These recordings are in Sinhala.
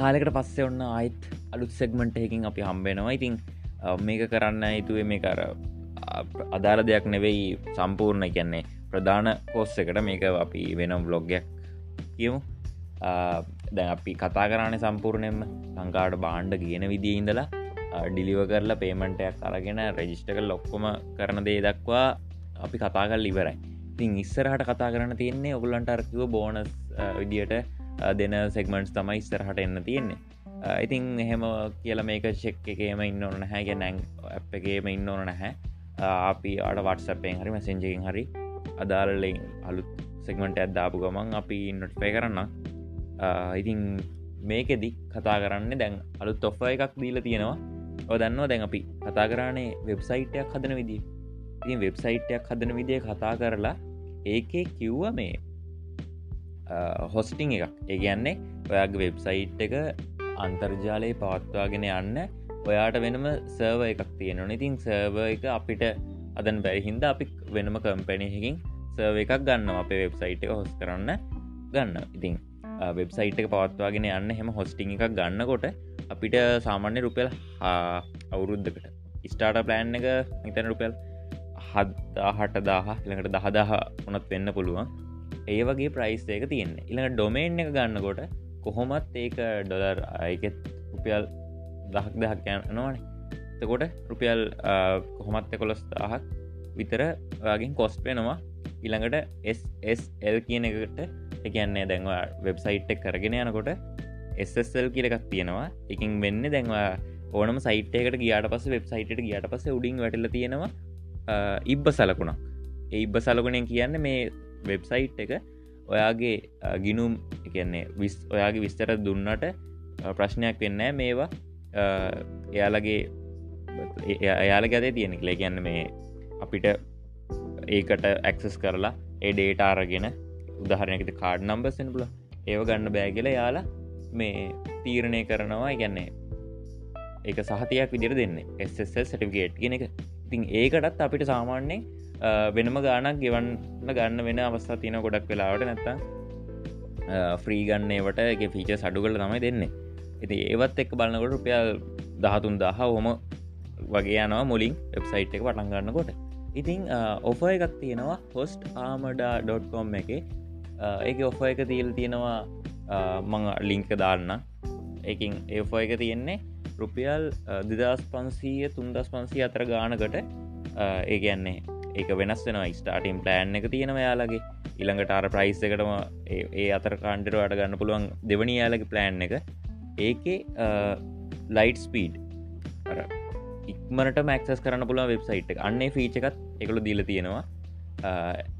කාලෙකට පස්සේ ඔන්න අයිත් අලුත් සෙක්මට එකින් අපි හම්බෙනවා ඉතින් මේක කරන්න හිතුවේ මේ කර අදාළ දෙයක් නෙවෙයි සම්පූර්ණ. කියන්නේ ප්‍රධාන කෝස්ස එකට මේක අපි වෙනම් බ්ලොග්ගයක් කියමු. දැ අපි කතා කරන්න සම්පූර්ණයෙන්ම ලංකාට බාණ්ඩ කියන විදිී ඉඳලා ඩිලිව කරලා පේමන්ටයක් අරගෙන රෙජිස්ටක ලොක්කොම කරන දේ දක්වා අපි කතාගල් ඉවරයි. තින් ඉස්සරහට කතා කරන්න තියෙන්නේ ඔගුලන්ට අර්කිව බෝනස් විදියට දෙන සෙක්මන්ට් තමයි ඉස්සරහට එන්න තියෙන්නේ. ඉතින් එහෙම කියල මේක චෙක් එකේම ඉන්න ඕන නැහැ. ගැ නැං අප එකේම ඉන්න ඕන නැහැ. අපි අඩ වටසපෙන් හරි මසෙන්ජකින් හරි අදාලලින් අලුත් සෙක්මට ඇත්දාපු ගමන් අපි නොට්පේ කරන්න ඉතින් මේකෙදි කතා කරන්න දැන් අලුත් ඔෆ එකක් දීල තියෙනවා. ඔදන්නවා දැන් අපි කතා කරන්නේ වෙබ්සයිටයක් හදන විදි ඉතින් වෙබ්සයිටයක් හදන විදිය කතා කරලා ඒකේ කිව්ව මේ හොස්ටිං එකක්. ඒගැන්නේ ඔයාගේ වෙබ්සයිට් එක අන්තර්ජාලයේ පවත්වාගෙන යන්න ඔයාට වෙනම සර්ව එකක් තියෙනවා. ඉතින් සර්ව එක අපිට අදන් බැරිහින්ද අපි වෙනම කම්පැනයකින් සර්ව එකක් ගන්න අපේ වෙබ්සයිට් එක හොස් කරන්න ගන්න ඉතින් වෙබ්සයිට් එක පවත්වාගෙන යන්න හෙම හොස්ටිං එකක් ගන්නකොට අපිට සාමාන්‍ය රුපෙල් අවුරුද්ධකට ස්ටාට ප්ලෑන් එක හිතන රුපෙල් හත් දාහ ළඟට දහදාහ වනත් වෙන්න පුළුවන්. ඒ වගේ ප්‍රයිස් එක තියෙන්නේ. ඉළඟ ඩොමේන් එක ගන්නකොට කොහොමත් ඒක ඩොලර් අයකෙත් රුපියල් දහක් දහක් යනවානේ. තකොට රුපියල් කොහොමත් කොළොස් දාහක් විතර වගින් කොස්ට වෙනවා. ඉළඟට SSL කියන එකට එකන්නේ දැන්වා වෙබ්සයිට් එක කරගෙන යනකොට SSL කියලකක් තියෙනවා. එකින් වෙන්න දැන්වා ඕනම සයිට්කට ගියාට පස වෙබ්සයිට ගියට පස උඩින් වැටල තියෙනවා ඉබ්බ සලකුණක්. ඉබ්බ සලකුණෙන් කියන්න මේ වෙබ්සයිට් එක ඔයාගේ ගිනුම් එකන්නේ විස් ඔයාගේ විස්තර දුන්නට ප්‍රශ්නයක් වෙන්න මේවා එයාලගේ එයාල ගතේ තියෙන කලේ කියන්න මේ අපිට ඒකට ඇක්සස් කරලා එඩේට අරගෙන උදාහරණයකට කාඩ් නම්බසෙන් පුල ඒව ගන්න බෑගල යාලා මේ තීරණය කරනවා. ගැන්නේ ඒක සහතියක් විදිර දෙන්න. SSL සටිකේට් ගෙන එක. ඉතින් ඒකටත් අපිට සාමාන්‍යෙන් වෙනම ගානක් ගෙවන්න ගන්න වෙන අවස්ථා තියන ගොඩක් වෙලාවට නැත්ත ෆ්‍රී ගන්නේවට එක ෆීච සඩු කල තමයි දෙන්නේ. ඇති ඒවත් එක් බලන්නකොට රුපියල් දහතුන් දහ හොම වගේ යනවා මුලින් වෙබ්සයිට් එක පටන් ගන්නකොට. ඉතිං ඔෆ එකක් තියෙනවා හොස්ට ආමඩා.කොම් එක ඒක ඔෆ එක තිීල් තියෙනවා මඟ ලිංක දාන්න. එකින් ඒෆ එක තියෙන්නේ රුපියල් දෙදස් පන්සීය තුන්දස් පන්සී අතර ගානකට ඒ ගැන්නේ ඒක වෙනස් වෙනවා. ස්ටාටම් ප්ලෑන් එක තියෙනව යාලගේ ඉළඟට අර ප්‍රයිස් එකටම ඒ අතර කාන්ටරවාට ගන්න පුළුවන් දෙවනි යාලගේ ප්ලෑන් එක. ඒකේ ලයිට් ස්පීඩ් ඉක්මට මක්සස් කරන්න පුළුව වෙබ්සයිට් එක. අන්නේ ෆීචකත් එකළු දීල තියෙනවා.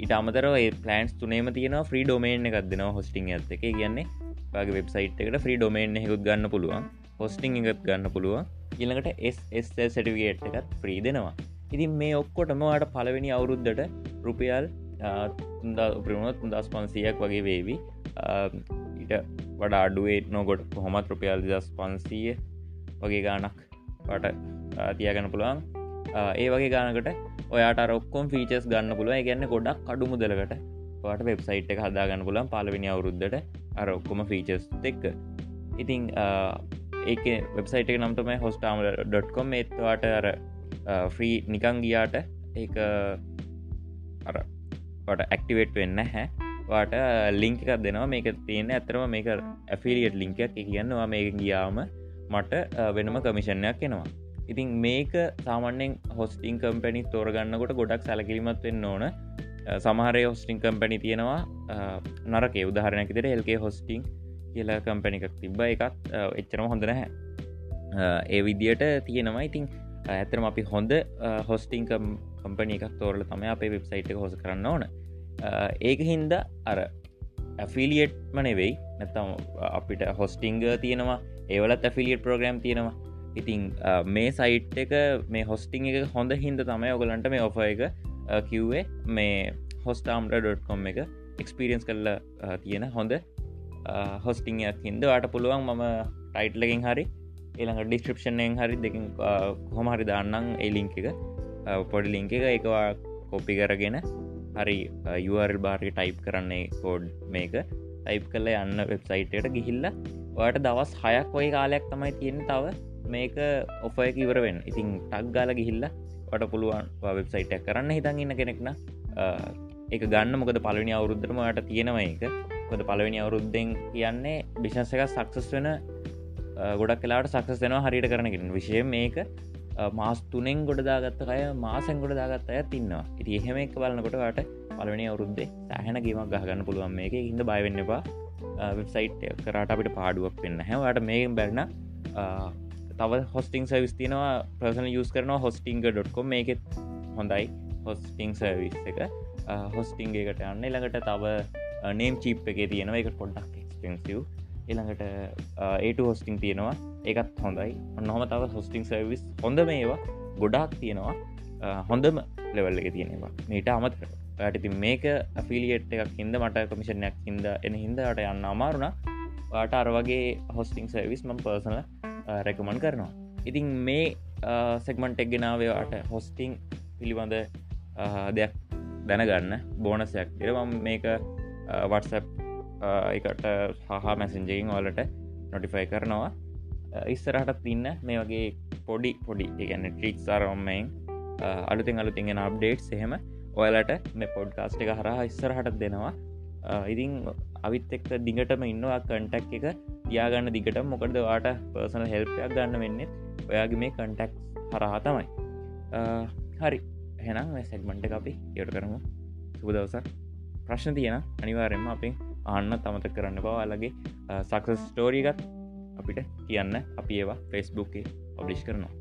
ඉට අමතර පලන්ස් තුනේම තියෙන ්‍රී ඩොමේන් එකක් දෙෙනවා හොස්ටිං ඇත එක. කියන්නේ වගේ වෙබ්සයිට් එකට ්‍රී ඩොමේන් හෙකුත් ගන්න පුළුවන්. හොස්ටිං එකත් ගන්න පුළුවන්. ඉළඟට SSL සටිගේට් එකත් ්‍රී දෙනවා. ඉතින් මේ ඔක්කොටම වාට පලවෙනි අවුරුද්ධට රුපියල් උපරිමුණත් දස් පන්සියක් වගේ වේවි. ඊට වඩා අඩුවේ නොගොඩ කොහොමත් රුපියල් දස් පන්සීය වගේ ගානක් වට තියගන්න පුළුවන්. ඒ වගේ ගානකට ඔයාට රොක්කොම් ෆීචස් ගන්න පුළුව ගැන්න ගොඩක් කඩු මුදලකට ට වෙබ්සයිට් එක හදාගන්න පුලන් පලවෙනි අවුරුද්ධට අර ඔක්කොම ෆීචස් එක්ක. ඉතිං ඒක වෙබ්සයිට එක නම්තමයි හොස්ටාම.කොම් ඒත්වාට අර ෆ්‍රී නිකං ගියාට ඒ අර ට ඇක්ටිවේට් වෙන්න හැ වාට ලිංක එකක් දෙනවා. මේක තියෙන ඇතරම මේක ඇෆිලියට් ලිංකයක් කියන්නවා මේ ගියාම මට වෙනම කමිෂණයක් එනවා. ඉතින් මේක සාමන්‍යෙන් හොස්ටිං කම්පැනි තෝරගන්නකොට ගොඩක් සැලකිලිමත් වෙන්න ඕන. සමහරය හොස්ටිං කම්පැනි තියෙනවා. නරකේ. උදාහරණයක් විදිර එල්ගේ හොස්ටිං කියලා කම්පැනිකක් තිබ්බ. එකත් එච්චරම හොඳ නැහැ. ඒ විදියට තියෙනවා. ඉතින් ඇතරම අපි හොඳ හොස්ටිං කම්පනි එකක් තෝරල තම අපේ වෙබ්සයිට් එක හොස කරන්න ඕන. ඒක හින්ද අර ඇෆිලියට් මනෙවෙයි නැතම් අපිට හොස්ටිංග තියෙනවා ඒවලත් ඇෆිලියට් ප්‍රෝග්‍රම් තියෙනවා. ඉතිං මේ සයිට් එක මේ හොස්ටිං එක හොඳ හින්ද තමයි ඔගලන්ට මේ ඔෆ එක කිව්වේ. මේ හොස්ටාම්ට.කොම් එක එක්ස්පිරියන්ස් කරලා තියෙන හොඳ හොස්ටිංයක් හින්ද. වාට පුළුවන් මම ටයිට්ලකින් හරි එළඟ ඩිස්ක්‍රපෂණයෙන් හරි දෙකින් හොමහරි දාන්නම් ඒ ලිංක එක. පොඩි ලිංක එක එකවා කොපි කරගෙන හරි යුවරල් බාරි ටයිප් කරන්නේ කෝඩ් මේක. ටයිප් කල යන්න වෙබ්සයිටයට ගිහිල්ල ඔයට දවස් හයක් ඔය කාලයක් තමයි තියෙන තව මේක ඔෆ එක ඉවරවෙන් ඉතින් ටක් ගාල ගිහිල්ල වට පුළුවන් වෙබ්සයිට් කරන්න හිතන් ඉන්න කෙනෙක්න එක ගන්න. මොකද පලනි අවුරුද්ධම යට තියෙනව එක කොද පලවෙනි අවුරුද්ධෙන් කියන්නේ බිශන්ස එක සක්සස් වෙන ගොඩක් කලාට සක්සස් වෙනවා හරිට කරනකින් විශය මේක මාස් තුනෙන් ගොඩ දාගත්ත අය මාසැන් ගොඩ දාගත් අය තින්නවා ඉති එහෙම එක බලන්නකොටට පලවෙනි අවුරුද්දේ සෑහන ගේමක් ගහගන්න පුළුවන් මේක. හිද බයවෙන්න එපා. වෙබ්සයිට් කරට අපිට පාඩුවක් වෙන්න හැවට මේකෙන් බැරන තව හොස්ටිං සවිස් තියනවා. ප්‍රසන යස් කරන හොස්ටිංග.කොම් මේකෙත් හොඳයි හොස්ටිං සර්විස් එක. හොස්ටිංගේකට යන්න. ළඟට තව නේම් චිප් එක තියෙනවා. එක පොඩ්ඩක් එක්ස්පෙන්සිව් එළඟට ඒට හොස්ටිං තියෙනවා. ඒකත් හොඳයි. ඔන්නහම තව හොස්ටිං සර්විස් හොඳ මේවා ගොඩාක් තියෙනවා. හොඳම ලෙවල් එක තියෙනවා මීට අමත් ඇටති මේක අපිලියට් එකක් හිද මට කමිෂණයක් හිද එන හින්දට යන්න අමාරුණ වාට අර වගේ හොස්ටිං සර්විස් මම් පර්සන රැකමන් කරනවා. ඉතින් මේ සෙක්මන්ට එක්ගෙනාවවාට හොස්ටිං පිළිබඳ දෙයක් දැනගන්න බෝනසයක් එරම මේක වටසප් එකට හහා මැසෙන්ජයෙන් වලට නොටිෆයි කරනවා. ඉස්සරහට තින්න මේ වගේ පොඩි පොඩි එකන්න ට්‍රික් සරම්මයෙන් අලුතින් අලුතිගෙන අප්ඩේට් එහෙම ඔයලට මේ පොඩ්කාස්ට් එක හරහා ඉස්සරහටත් දෙනවා. ඉතින් අවිත් එක්ක දිගටම ඉන්නවා කන්ටක් එක යාගන්න දිගට මොකද වාට පර්සනල් හෙල්පයක් ගන්න වෙන්නේ? ඔයාගේ මේ කන්ටක් හරහා තමයි. හරි. හෙනම් සැක්මන්ට අපි යට කරමු. සුබදවසක් ප්‍රශ්න තියෙන අනිවාරෙන්ම අපින් අන්න තමත කරන්න බවාලගේ සක්සස් ස්ටෝරීගත් අපිට කියන්න. අපි ඒවා ෆෙස්බුක්ේ පබ්ලිෂ් කරනවා.